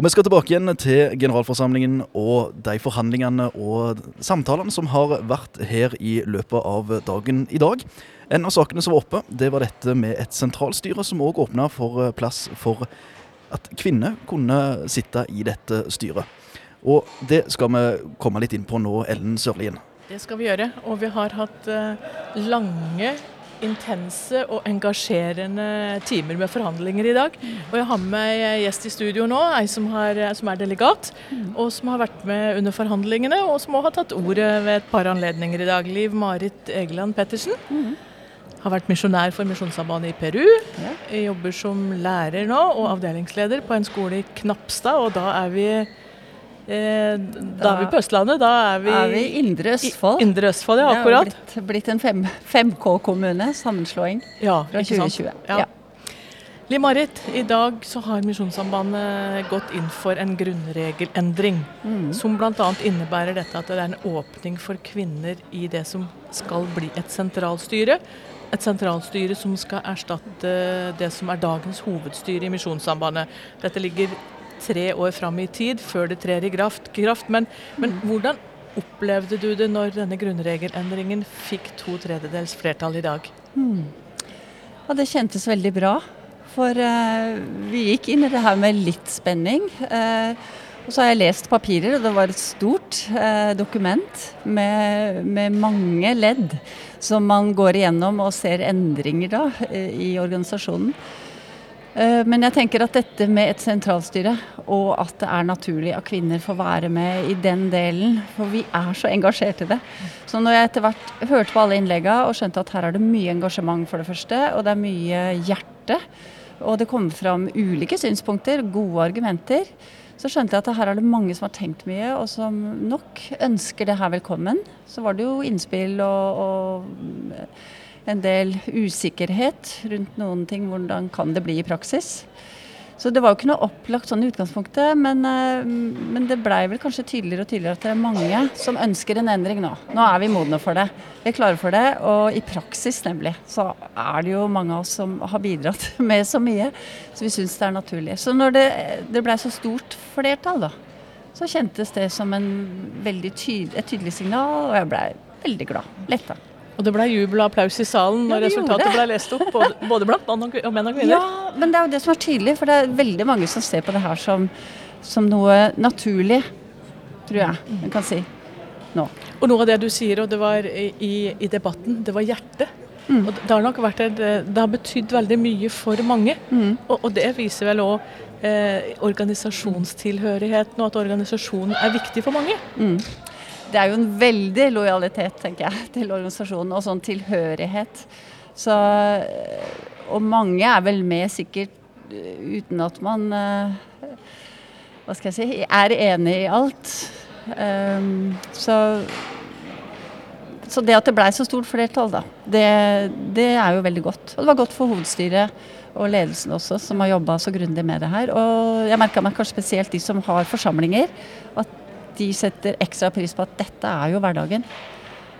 Og Vi skal tilbake igjen til generalforsamlingen og de forhandlingene og samtalene som har vært her i løpet av dagen i dag. En av sakene som var oppe, det var dette med et sentralstyre som òg åpna for eh, plass for at kvinner kunne sitte i dette styret. Og det skal vi komme litt inn på nå, Ellen Sørlien. Det skal vi gjøre. Og vi har hatt uh, lange intense og engasjerende timer med forhandlinger i dag. Og jeg har med meg gjest i studio nå, ei som, har, som, er delegat, og som har vært med under forhandlingene, og som også har tatt ordet ved et par anledninger i dag. Liv Marit Egeland Pettersen. Har vært misjonær for Misjonssambandet i Peru. Jeg jobber som lærer nå og avdelingsleder på en skole i Knapstad, og da er vi Eh, da, er vi på Østlandet. Da er vi, er vi Indre Østfold. Indre Østfold, ja, akkurat. Det har blitt, blitt en 5K-kommune, sammenslåing, ja, fra 2020. Ja. ja. Liv Marit, i dag så har Misjonssambandet gått inn for en grunnregelendring. Mm. Som bl.a. innebærer dette at det er en åpning for kvinner i det som skal bli et sentralstyre. Et sentralstyre som skal erstatte det som er dagens hovedstyre i Misjonssambandet. Dette ligger tre år fram i tid før det trer i kraft. Men, men hvordan opplevde du det når denne grunnregelendringen fikk to tredjedels flertall i dag? Mm. Ja, Det kjentes veldig bra. For uh, vi gikk inn i det her med litt spenning. Uh, og så har jeg lest papirer, og det var et stort eh, dokument med, med, mange ledd som man går igjennom og ser endringer da i organisasjonen. Eh, men jeg tenker at dette med et sentralstyre, og at det er naturlig at kvinner får være med i den delen, for vi er så engasjert i det. Så når jeg etter hvert hørte på alle innleggene og skjønte at her er det mye engasjement, for det første, og det er mye hjerte, og det kommer fram ulike synspunkter, gode argumenter, så skjønte jeg at her er det mange som har tenkt mye, og som nok ønsker det her velkommen. Så var det jo innspill og, og en del usikkerhet rundt noen ting. Hvordan kan det bli i praksis? Så det var jo ikke noe opplagt sånn i utgangspunktet, men, eh, men det blei vel kanskje tydeligere og tydeligere at det er mange som ønsker en endring nå. Nå er vi modne for det. Vi er klare for det. Og i praksis, nemlig, så er det jo mange av oss som har bidratt med så mye. Så vi syns det er naturlig. Så når det, det blei så stort flertall, da, så kjentes det som en tydelig, et tydelig signal, og jeg blei veldig glad. Letta. Og det ble jubel og applaus i salen når ja, resultatet ble lest opp, både, blant mann og, menn og kvinner. Ja, men det er jo det som er tydelig, for det er veldig mange som ser på det her som, som noe naturlig, tror jeg en kan si nå. Og noe av det du sier, og det var i, i debatten, det var hjertet. Mm. Og det har nok vært et, det har betydd veldig mye for mange. Mm. Og, og, det viser vel òg eh, organisasjonstilhørigheten, og at organisasjonen er viktig for mange. Mm det er jo en veldig lojalitet, tenker jeg, til organisasjonen, og sånn tilhørighet. Så, og mange er vel med sikkert eh, uten at man eh, Hva skal jeg si er enig i alt. Um, så, så det at det blei så stort flertall, da, det, det, er jo veldig godt. Og det var godt for hovedstyret og ledelsen også, som har jobba så grundig med det her. Og jeg merka meg kanskje spesielt de som har forsamlinger, at de setter ekstra pris på at dette er jo hverdagen.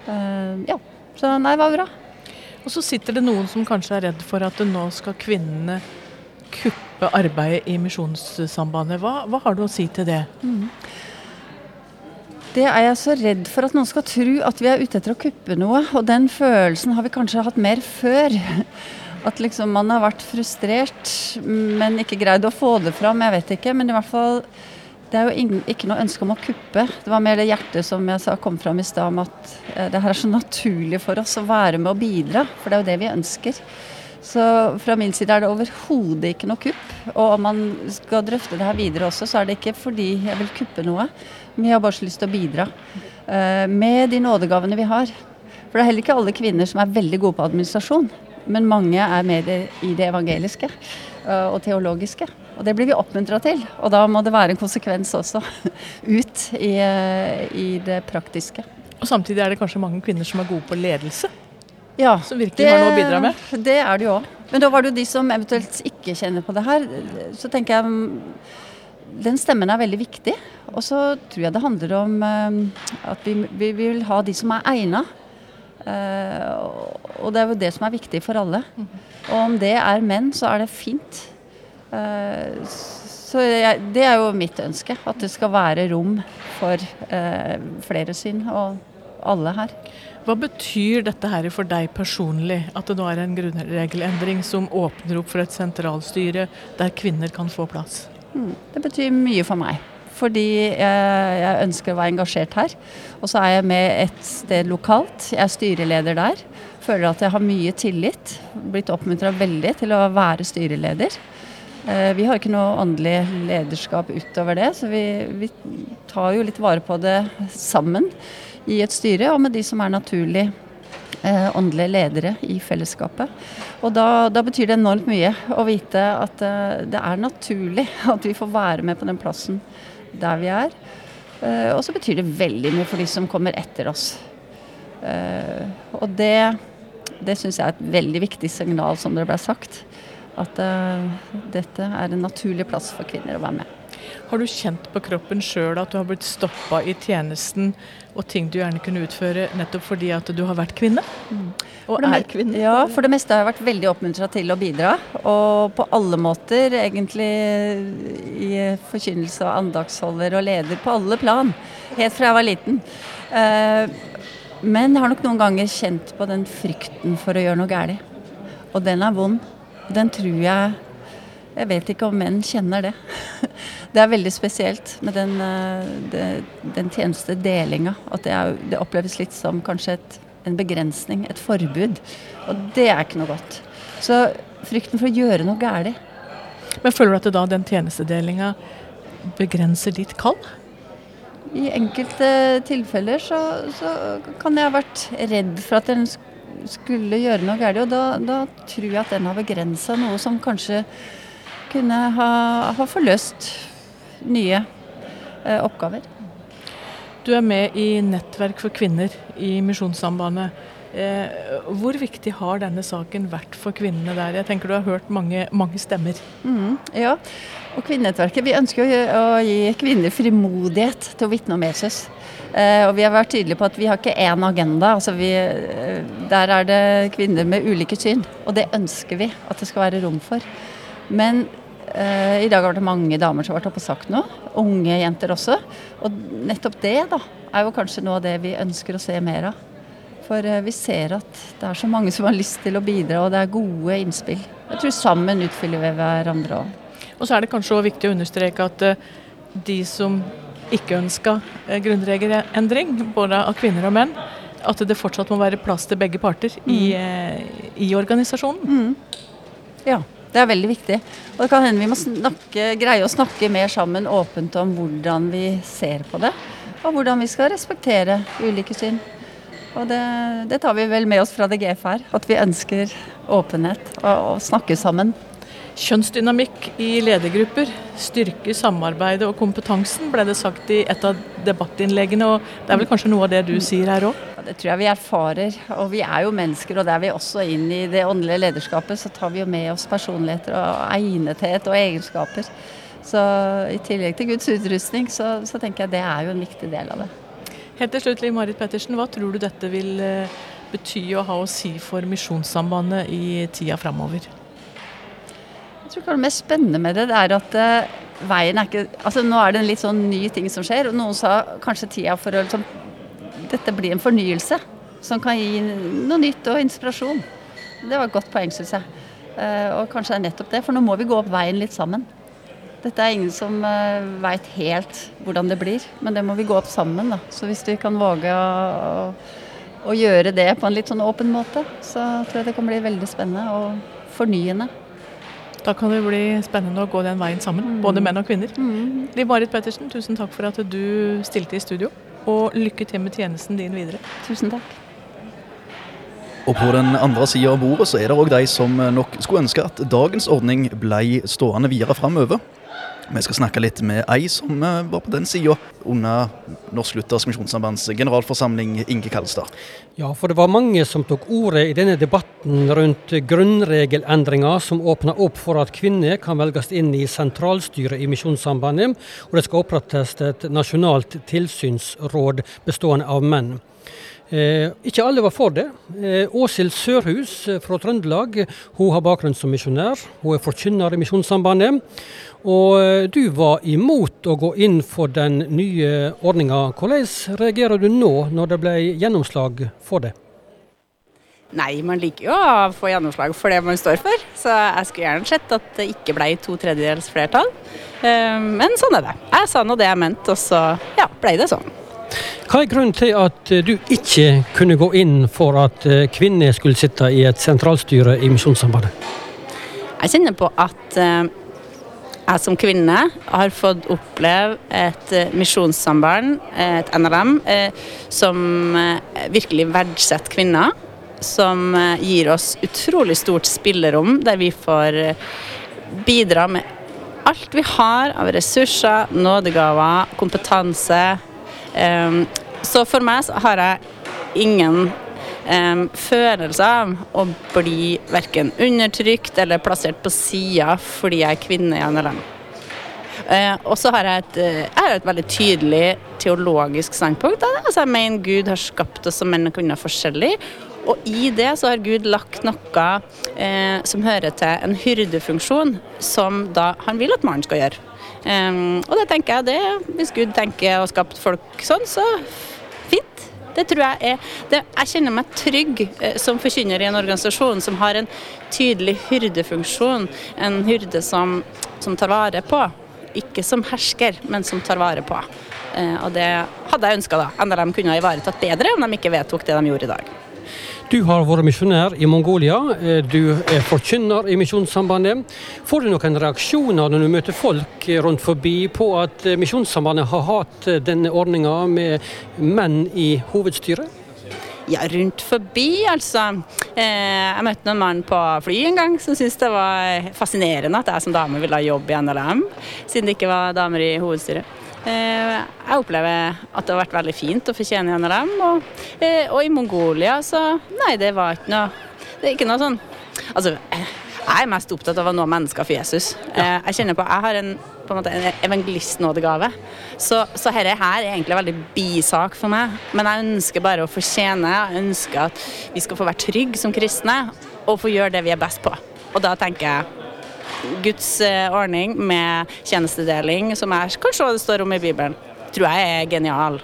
Uh, ja, så nei, det var bra. Og så sitter det noen som kanskje er redd for at nå skal kvinnene kuppe arbeidet i Misjonssambandet. Hva, hva, har du å si til det? Mm. Det er jeg så redd for at noen skal tro at vi er ute etter å kuppe noe. Og den følelsen har vi kanskje hatt mer før. At liksom man har vært frustrert, men ikke greid å få det fram. Jeg vet ikke. Men i hvert fall det er jo ikke noe ønske om å kuppe. Det var mer det hjertet som jeg sa kom fram i stad om at eh, det her er så naturlig for oss å være med og bidra. For det er jo det vi ønsker. Så fra min side er det overhodet ikke noe kupp. Og om man skal drøfte det her videre også, så er det ikke fordi jeg vil kuppe noe. Men jeg har bare så lyst til å bidra. Uh, med de nådegavene vi har. For det er heller ikke alle kvinner som er veldig gode på administrasjon. Men mange er mer i det evangeliske uh, og teologiske. Og det blir vi oppmuntra til. Og da må det være en konsekvens også ut i, i, det praktiske. Og samtidig er det kanskje mange kvinner som er gode på ledelse? Ja, som virkelig det, har noe å bidra med? Det er det jo òg. Men da var det jo de som eventuelt ikke kjenner på det her. Så tenker jeg mm, den stemmen er veldig viktig. Og så tror jeg det handler om mm, at vi, vi vil ha de som er egna. Uh, og det er jo det som er viktig for alle. Mhm. Og om det er menn, så er det fint. Så jeg, det er jo mitt ønske. At det skal være rom for eh, flere syn, og alle her. Hva betyr dette her for deg personlig, at det nå er en grunnregelendring som åpner opp for et sentralstyre der kvinner kan få plass? Mm, det betyr mye for meg. Fordi jeg ønsker å være engasjert her. Og så er jeg med et sted lokalt. Jeg er styreleder der. Føler at jeg har mye tillit. Blitt oppmuntra veldig til å være styreleder. Eh, vi har ikke noe åndelig lederskap utover det, så vi, vi, tar jo litt vare på det sammen i et styre, og med de som er naturlig eh, åndelige ledere i fellesskapet. Og da, da, betyr det enormt mye å vite at eh, det er naturlig at vi får være med på den plassen der vi er. Eh, og så betyr det veldig mye for de som kommer etter oss. Eh, og det, det syns jeg er et veldig viktig signal, som det ble sagt at uh, dette er en naturlig plass for kvinner å være med. Har du kjent på kroppen sjøl at du har blitt stoppa i tjenesten og ting du gjerne kunne utføre nettopp fordi at du har vært kvinne? Mm. Og er kvinne? Ja, for det meste har jeg vært veldig oppmuntra til å bidra. Og på alle måter, egentlig i forkynnelse og andagsholder og leder på alle plan. Helt fra jeg var liten. Uh, men jeg har nok noen ganger kjent på den frykten for å gjøre noe galt. Og den er vond. Den tror jeg Jeg vet ikke om menn kjenner det. Det er veldig spesielt med den, eh, den tjenestedelinga. At det, er, det, oppleves litt som kanskje et, en begrensning, et forbud. Og det er ikke noe godt. Så frykten for å gjøre noe galt. Men føler du at da den tjenestedelinga begrenser ditt kall? I enkelte tilfeller så, så, kan jeg ha vært redd for at den skulle gjøre noe galt. Og da, da, tror jeg at den har begrensa noe som kanskje kunne ha, ha forløst nye eh, oppgaver. Du er med i Nettverk for kvinner i Misjonssambandet. Eh, hvor viktig har denne saken vært for kvinnene der? Jeg tenker du har hørt mange, mange stemmer. Mm, ja, og Kvinnenettverket vi ønsker å, gi kvinner frimodighet til å vitne om Jesus. Eh, og vi har vært tydelige på at vi har ikke én agenda. Altså vi, eh, der er det kvinner med ulike syn, og det ønsker vi at det skal være rom for. Men i dag har det mange damer som har vært oppe og sagt noe. Unge jenter også. Og nettopp det da, er jo kanskje noe av det vi ønsker å se mer av. For eh, vi ser at det er så mange som har lyst til å bidra, og det er gode innspill. Jeg tror sammen utfyller vi hverandre òg. Og så er det kanskje også viktig å understreke at eh, de som ikke ønska eh, grunnregelendring, både av kvinner og menn, at det fortsatt må være plass til begge parter mm. i, i, organisasjonen. Mm. Ja, det er veldig viktig. Og det kan hende vi må snakke, greie å snakke mer sammen åpent om hvordan vi ser på det. Og hvordan vi skal respektere ulike syn. Og det, det tar vi vel med oss fra DGF her. At vi ønsker åpenhet og, og snakke sammen. Kjønnsdynamikk i ledergrupper styrker samarbeidet og kompetansen, ble det sagt i et av debattinnleggene. og Det er vel kanskje noe av det du sier her òg? Ja, det tror jeg vi erfarer. Og vi er jo mennesker, og der vi også inn i det åndelige lederskapet, så tar vi jo med oss personligheter og egnethet og egenskaper. Så i tillegg til Guds utrustning, så, så tenker jeg det er jo en viktig del av det. Helt til slutt, Marit Pettersen, hva tror du dette vil eh, bety å ha å si for Misjonssambandet i tida framover? Jeg tror det mest spennende med det, det er at uh, veien er ikke Altså nå er det en litt sånn ny ting som skjer, og noen sa kanskje tida for å liksom Dette blir en fornyelse som kan gi noe nytt og inspirasjon. Det var et godt poeng, syns jeg. Uh, og kanskje det er nettopp det, for nå må vi gå opp veien litt sammen. Dette er ingen som eh, veit helt hvordan det blir, men det må vi gå opp sammen. da. Så hvis vi kan våge å, å, gjøre det på en litt sånn åpen måte, så tror jeg det kan bli veldig spennende og fornyende. Da kan det bli spennende å gå den veien sammen, mm. både menn og kvinner. Mm. Liv Marit Pettersen, tusen takk for at du stilte i studio. Og lykke til med tjenesten din videre. Tusen takk. Og på den andre sida av bordet så er det òg de som nok skulle ønske at dagens ordning ble stående videre framover. Vi skal snakke litt med ei som eh, var på den sida under Norsk-Luthersk Misjonssambands generalforsamling, Inge Kalstad. Ja, for det var mange som tok ordet i denne debatten rundt grunnregelendringer som åpner opp for at kvinner kan velges inn i sentralstyret i Misjonssambandet, og det skal opprettes et nasjonalt tilsynsråd bestående av menn. Eh, ikke alle var for det. Eh, Åshild Sørhus eh, fra Trøndelag hun har bakgrunn som misjonær. Hun er forkynner i Misjonssambandet. Og eh, du var imot å gå inn for den nye ordninga. Hvordan reagerer du nå, når det ble gjennomslag for det? Nei, man liker jo å få gjennomslag for det man står for. Så jeg skulle gjerne sett at det ikke ble to tredjedels flertall. Eh, men sånn er det. Jeg sa nå det jeg mente, og så ja, ble det sånn. Hva er grunnen til at du ikke kunne gå inn for at eh, kvinner skulle sitte i et sentralstyre i Misjonssambandet? Jeg kjenner på at eh, jeg som kvinne har fått oppleve et misjonssamband, et NLM, som virkelig verdsetter kvinner som eh, gir oss utrolig stort spillerom, der vi får eh, bidra med alt vi har av ressurser, nådegaver, kompetanse. Ehm, så for meg så har jeg ingen um, følelse av å bli verken undertrykt eller plassert på sida fordi jeg er kvinne i NLM. Uh, og så har jeg et, jeg har et veldig tydelig teologisk standpunkt. Altså, jeg mener Gud har skapt oss som menn og kvinner forskjellig, og i det så har Gud lagt noe eh, som hører til en hyrdefunksjon, som da han vil at mannen skal gjøre. Um, og det tenker jeg det, hvis Gud tenker å skapt folk sånn, så fint. Det tror jeg er det, Jeg kjenner meg trygg eh, som forkynner i en organisasjon som har en tydelig hyrdefunksjon. En hyrde som, som tar vare på. Ikke som hersker, men som tar vare på. Uh, og det hadde jeg ønska da. NLM kunne ha ivaretatt bedre om de ikke vedtok det de gjorde i dag. Du har vært misjonær i Mongolia. Eh, du er forkynner i Misjonssambandet. Får du noen reaksjoner når du møter folk rundt forbi på at eh, Misjonssambandet har hatt eh, denne ordninga med menn i hovedstyret? Ja, rundt forbi, altså. jeg møtte noen mann på fly en gang som syntes det var fascinerende at jeg som dame ville ha jobb i NLM, siden det ikke var damer i hovedstyret. Eh, jeg opplever at det har vært veldig fint å fortjene en av dem. Og, eh, og, i Mongolia så Nei, det var ikke noe Det er ikke noe sånn Altså, jeg er mest opptatt av å nå mennesker for Jesus. Ja. Jeg kjenner på Jeg har en, på en, måte, en evangelistnådegave. Så, så dette her er egentlig en veldig bisak for meg. Men jeg ønsker bare å fortjene. Jeg ønsker at vi skal få være trygge som kristne og få gjøre det vi er best på. Og da tenker jeg Guds eh, ordning med tjenestedeling, som er kanskje det står om i Bibelen, tror jeg er genial.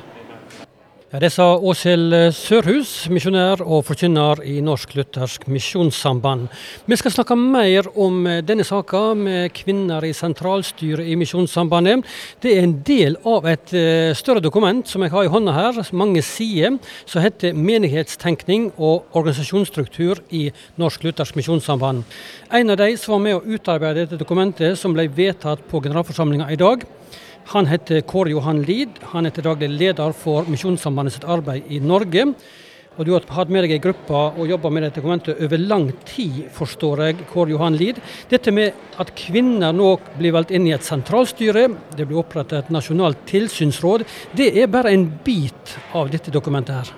Ja, det sa Åshild Sørhus, misjonær og forkynner i Norsk Luthersk Misjonssamband. Vi skal snakke mer om denne saka med kvinner i sentralstyret i Misjonssambandet. Det er en del av et eh, større dokument som jeg har i hånda her, mange sider, som heter 'Menighetstenkning og organisasjonsstruktur i Norsk Luthersk Misjonssamband'. En av de som var med å utarbeide dette dokumentet, som ble vedtatt på generalforsamlinga i dag, han heter Kåre Johan Lid. Han er til daglig leder for Misjonssambandet sitt arbeid i Norge. Og Du har hatt med deg ei gruppe og jobba med dette dokumentet over lang tid, forstår jeg, Kåre Johan Lid. Dette med at kvinner nå blir valgt inn i et sentralstyre, det blir opprettet et nasjonalt tilsynsråd, det er bare en bit av dette dokumentet her.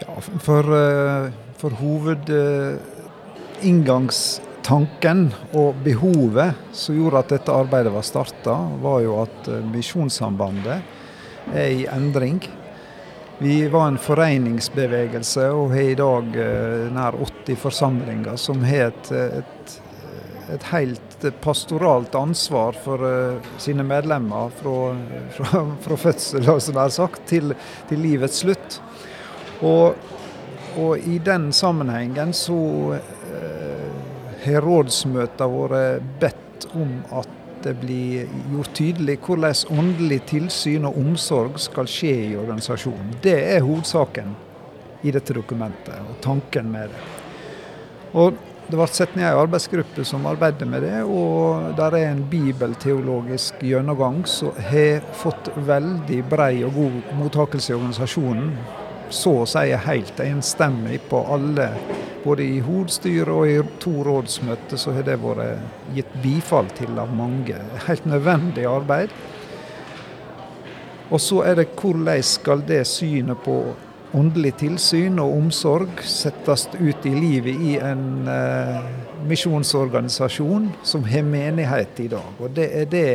Ja, for, eh, for hovedinngangs tanken og behovet som gjorde at dette arbeidet var starta, var jo at eh, Misjonssambandet er i endring. Vi var en foreningsbevegelse og har i dag eh, nær 80 forsamlinger som har et, et, et helt pastoralt ansvar for uh, sine medlemmer fra, fra, fra fødsel sagt, til, til livets slutt. Og, og, i den sammenhengen så har rådsmøtene vært bedt om at det blir gjort tydelig hvordan åndelig tilsyn og omsorg skal skje i organisasjonen. Det er hovedsaken i dette dokumentet, og tanken med det. Og Det ble satt ned en arbeidsgruppe som arbeider med det, og der er en bibelteologisk gjennomgang som har fått veldig brei og god mottakelse i organisasjonen så å si helt enstemmig på alle. Både i hovedstyret og i to rådsmøter så har det vært gitt bifall til av mange. Helt nødvendig arbeid. Og så er det hvordan skal det synet på åndelig tilsyn og omsorg settes ut i livet i en eh, misjonsorganisasjon som har menighet i dag. Og det er det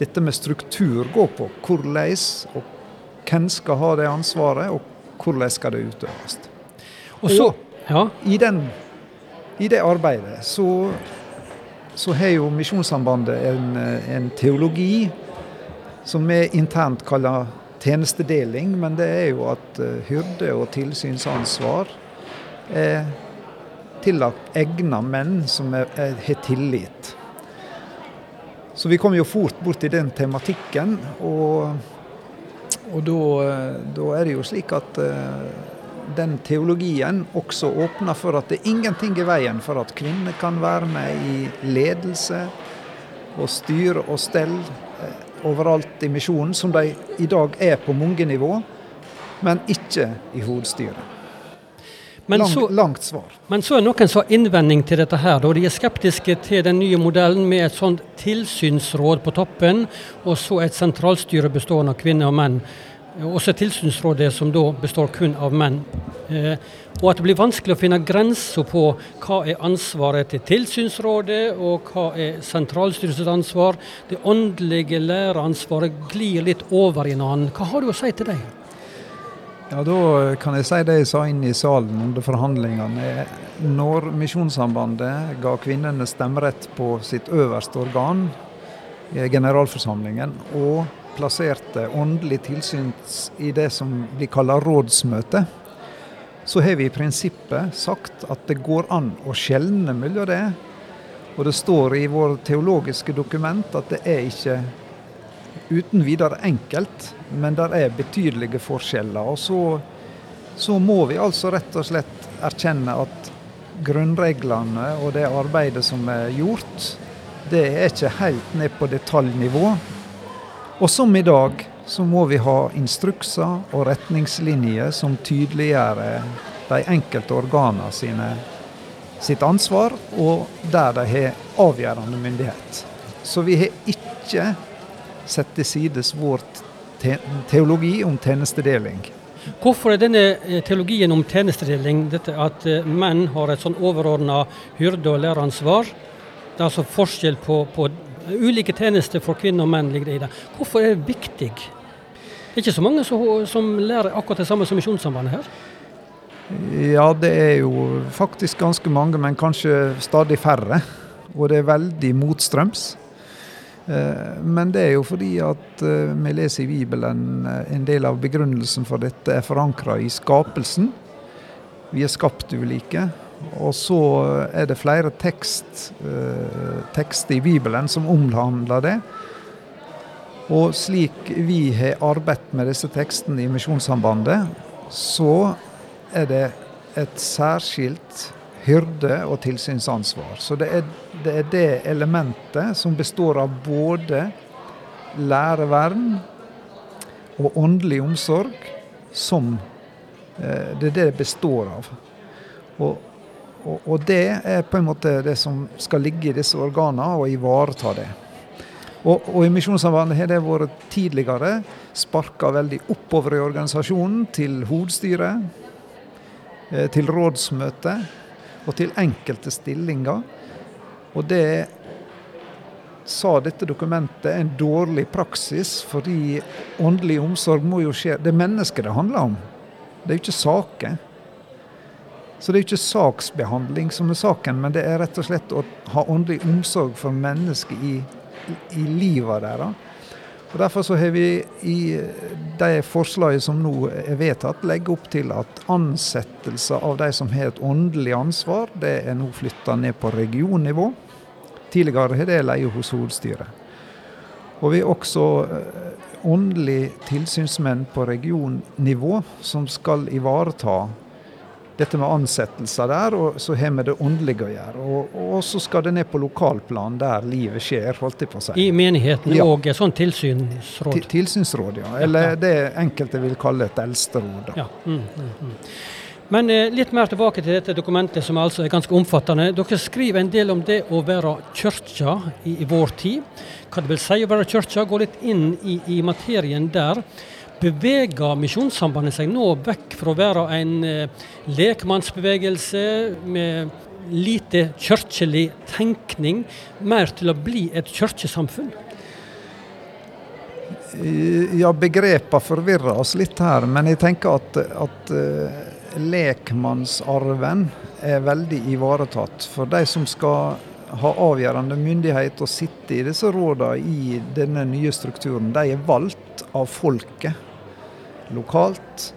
dette med struktur går på. Hvordan og hvem skal ha det ansvaret, og hvordan skal det utøves. Og, så, ja. i, den, i, det arbeidet så, så har jo Misjonssambandet en, en teologi som vi internt kaller tjenestedeling, men det er jo at uh, hyrde- og tilsynsansvar er tillagt egna menn som har tillit. Så vi kom jo fort bort i den tematikken, og, og da, da, er det jo slik at uh, den teologien også åpner for at det er ingenting i veien for at kvinner kan være med i ledelse og styre og stell uh, overalt i misjonen, som de i dag er på mange nivå, men ikke i hovedstyret. Men Lang, så, langt svar. men så er noen som har innvending til dette her. Da. De er skeptiske til den nye modellen med et sånt tilsynsråd på toppen, og så et sentralstyre bestående av kvinner og menn. Også tilsynsrådet som da består kun av menn. Eh, og at det blir vanskelig å finne grenser på hva er ansvaret til tilsynsrådet, og hva er sentralstyrets ansvar. Det åndelige læreansvaret glir litt over i hverandre. Hva har du å si til det? Ja, Da kan jeg si det jeg sa inn i salen under forhandlingene. Når Misjonssambandet ga kvinnene stemmerett på sitt øverste organ, generalforsamlingen, og plasserte åndelig tilsyn i det som blir kalla rådsmøte, så har vi i prinsippet sagt at det går an å skjelne mellom det. Og det står i vår teologiske dokument at det er ikke uten videre enkelt, men det er betydelige forskjeller. Og så, så må vi altså rett og slett erkjenne at grunnreglene og det arbeidet som er gjort, det er ikke helt ned på detaljnivå. Og som i dag så må vi ha instrukser og retningslinjer som tydeliggjør de enkelte organene sine, sitt ansvar, og der de har avgjørende myndighet. Så vi har ikke sett til sides vår te teologi om tjenestedeling. Hvorfor er denne eh, teologien om tjenestedeling, dette at eh, menn har et sånn overordna hyrde- og læreansvar, det er altså forskjell på, på ulike tjenester for kvinner og menn ligger i det. Hvorfor er det viktig? Det er ikke så mange som, som lærer akkurat det samme som Misjonssambandet her? Ja, det er jo faktisk ganske mange, men kanskje stadig færre. Og det er veldig motstrøms. Men det er jo fordi at vi leser i Bibelen en del av begrunnelsen for dette er forankra i skapelsen. Vi er skapt ulike. Og så er det flere tekst, tekster i Bibelen som omhandler det. Og slik vi har arbeidet med disse tekstene i Misjonssambandet, så er det et særskilt hyrde- og tilsynsansvar. Så det er, det er, det elementet som består av både lærevern og åndelig omsorg, som eh, det er det det består av. Og, og, og, det er på en måte det som skal ligge i disse organene, og ivareta det. Og, og i Misjonssambandet har det vært tidligere sparka veldig oppover i organisasjonen, til hovedstyret, til rådsmøte og til enkelte stillinger. Og det sa dette dokumentet en dårlig praksis, fordi åndelig omsorg må jo skje Det er mennesket det handler om. Det er jo ikke saker. Så det er ikke saksbehandling som er saken, men det er rett og slett å ha åndelig omsorg for mennesker i, i livet deres. Og Derfor så har vi i de forslagene som nå er vedtatt, legge opp til at ansettelse av de som har et åndelig ansvar, det er nå flytta ned på regionnivå. Tidligere har det leie hos hovedstyret. Og vi har også åndelig tilsynsmenn på regionnivå som skal ivareta dette med ansettelser der, og så har vi det åndelige å gjøre. Og, og så skal det ned på lokalplan, der livet skjer, holdt jeg på å si. I menigheten Ja. og sånn tilsynsråd? T Tilsynsråd, ja. Eller det enkelte vil kalle et eldsteråd. Ja. Mm, mm, mm. Men eh, litt mer tilbake til dette dokumentet, som altså er ganske omfattende. Dere skriver en del om det å være kirka i, i vår tid. Hva det vil si å være kirka. Gå litt inn i, i materien der. Beveger Misjonssambandet seg nå vekk fra å være en eh, lekmannsbevegelse med lite kirkelig tenkning, mer til å bli et kirkesamfunn? Ja, begrepene forvirrer oss litt her, men jeg tenker at, at uh, lekmannsarven er veldig ivaretatt. For de som skal ha avgjørende myndighet og sitte i disse rådene i denne nye strukturen, de er valgt av folket. Lokalt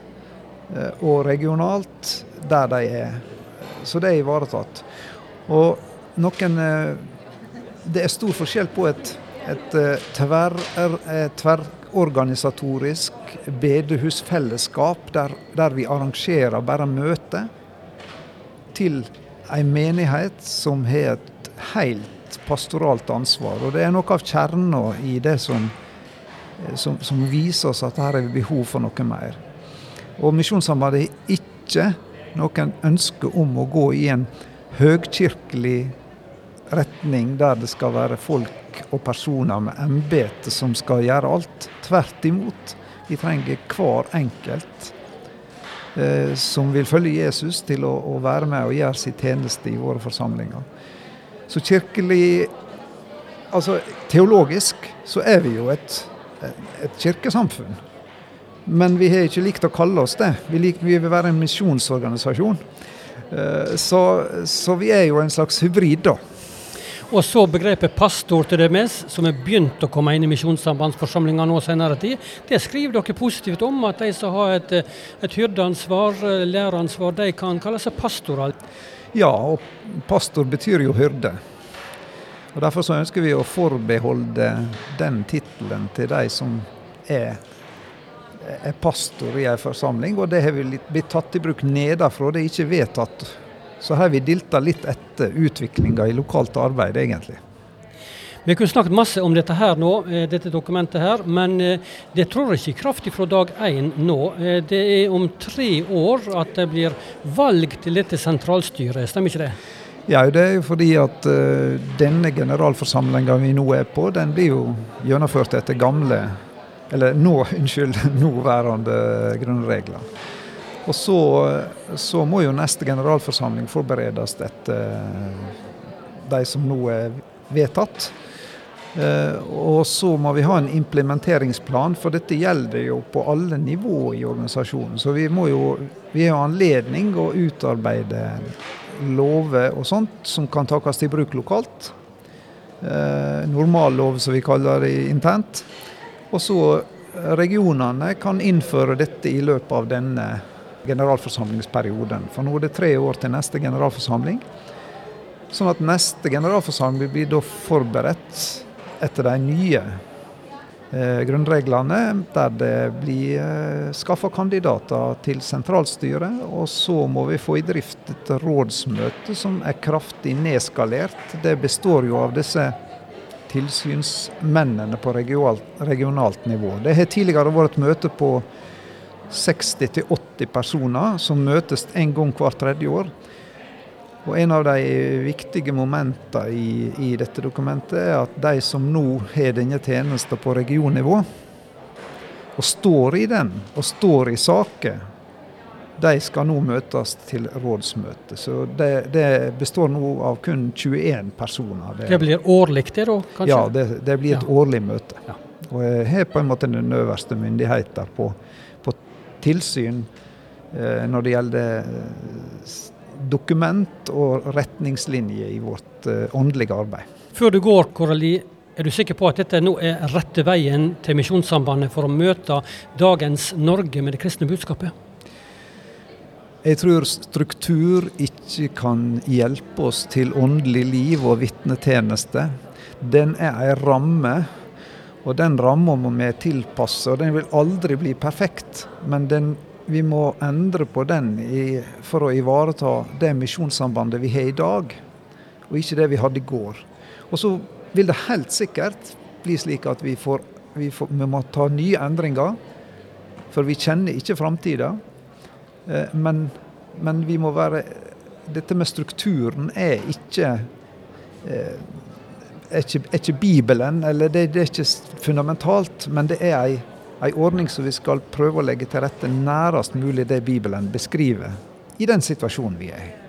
eh, og regionalt der de er. Så det er ivaretatt. Og noen eh, Det er stor forskjell på et, et tverr, tverrorganisatorisk bedehusfellesskap der, der vi arrangerer bare møter, til en menighet som har et helt pastoralt ansvar. Og det er noe av kjerna i det som, som, som, viser oss at her er behov for noe mer. Og Misjonssambandet har ikke noen ønske om å gå i en høgkirkelig retning der det skal være folk og personer med embete som skal gjøre alt. Tvert imot. Vi trenger hver enkelt eh, som vil følge Jesus, til å, å, være med og gjøre sin tjeneste i våre forsamlinger. Så kirkelig Altså teologisk så er vi jo et, et kirkesamfunn. Men vi har ikke likt å kalle oss det. Vi, lik, vi vil være en misjonsorganisasjon. Eh, så, så vi er jo en slags hybrid, da. Og så begrepet pastor til DMS, som er begynt å komme inn i misjonssambandsforsamlinga nå senere tid. Det skriver dere positivt om, at de som har et, et hyrdeansvar, læreransvar, de kan kalle seg pastorer. Ja, og pastor betyr jo hyrde. Og Derfor så ønsker vi å forbeholde den tittelen til de som er, er pastor i en forsamling. Og det har vi blitt tatt i bruk nedenfra, det er ikke vedtatt så har vi dilta litt etter utviklinga i lokalt arbeid, egentlig. Vi kunne snakket masse om dette her nå, eh, dette dokumentet her, men eh, det trår ikke kraftig fra dag én nå. Eh, det er om tre år at det blir valg til dette sentralstyret, stemmer ikke det? Ja, det er jo fordi at denne generalforsamlinga vi nå er på, den blir jo gjennomført etter gamle, eller nå, unnskyld, nåværende grunnregler. Og så, så, må jo neste generalforsamling forberedes etter de som nå er vedtatt. Eh, og så må vi ha en implementeringsplan, for dette gjelder jo på alle nivå i organisasjonen. Så vi må jo vi har anledning å utarbeide lover og sånt som kan takes i bruk lokalt. Eh, normallov, som vi kaller det internt. Og så regionene kan innføre dette i løpet av denne generalforsamlingsperioden. For nå er det tre år til neste generalforsamling. Sånn at neste generalforsamling blir da forberedt etter de nye eh, grunnreglene, der det blir eh, skaffa kandidater til sentralstyret. Og så må vi få i drift et rådsmøte som er kraftig nedskalert. Det består jo av disse tilsynsmennene på regionalt nivå. Det har tidligere vært et møte på 60-80 personer som møtes en gang hvert tredje år. Og En av de viktige momentene i, i, dette dokumentet er at de som nå har denne tjenesten på regionnivå, og står i den, og står i saker, de skal nå møtes til rådsmøte. Så det, det består nå av kun 21 personer. Det, det blir årlig det, da? kanskje? Ja, det, det blir et ja. årlig møte. Ja. Og jeg har på en måte den øverste myndigheten på tilsyn eh, når det gjelder eh, dokument og retningslinjer i vårt eh, åndelige arbeid. Før du går, Korali, er du sikker på at dette nå er rette veien til Misjonssambandet for å møte dagens Norge med det kristne budskapet? Jeg tror struktur ikke kan hjelpe oss til åndelig liv og vitnetjeneste. Den er en ramme og den ramma må vi tilpasse, og den vil aldri bli perfekt. Men den, vi må endre på den i, for å ivareta det misjonssambandet vi har i dag, og ikke det vi hadde i går. Og så vil det helt sikkert bli slik at vi, får, vi, får, vi må ta nye endringer. For vi kjenner ikke framtida. Eh, men, men, vi må være Dette med strukturen er ikke eh, er ikke, er ikke Bibelen, eller det, det, er ikke fundamentalt, men det er ei, ei ordning som vi skal prøve å legge til rette nærest mulig det Bibelen beskriver i den situasjonen vi er i.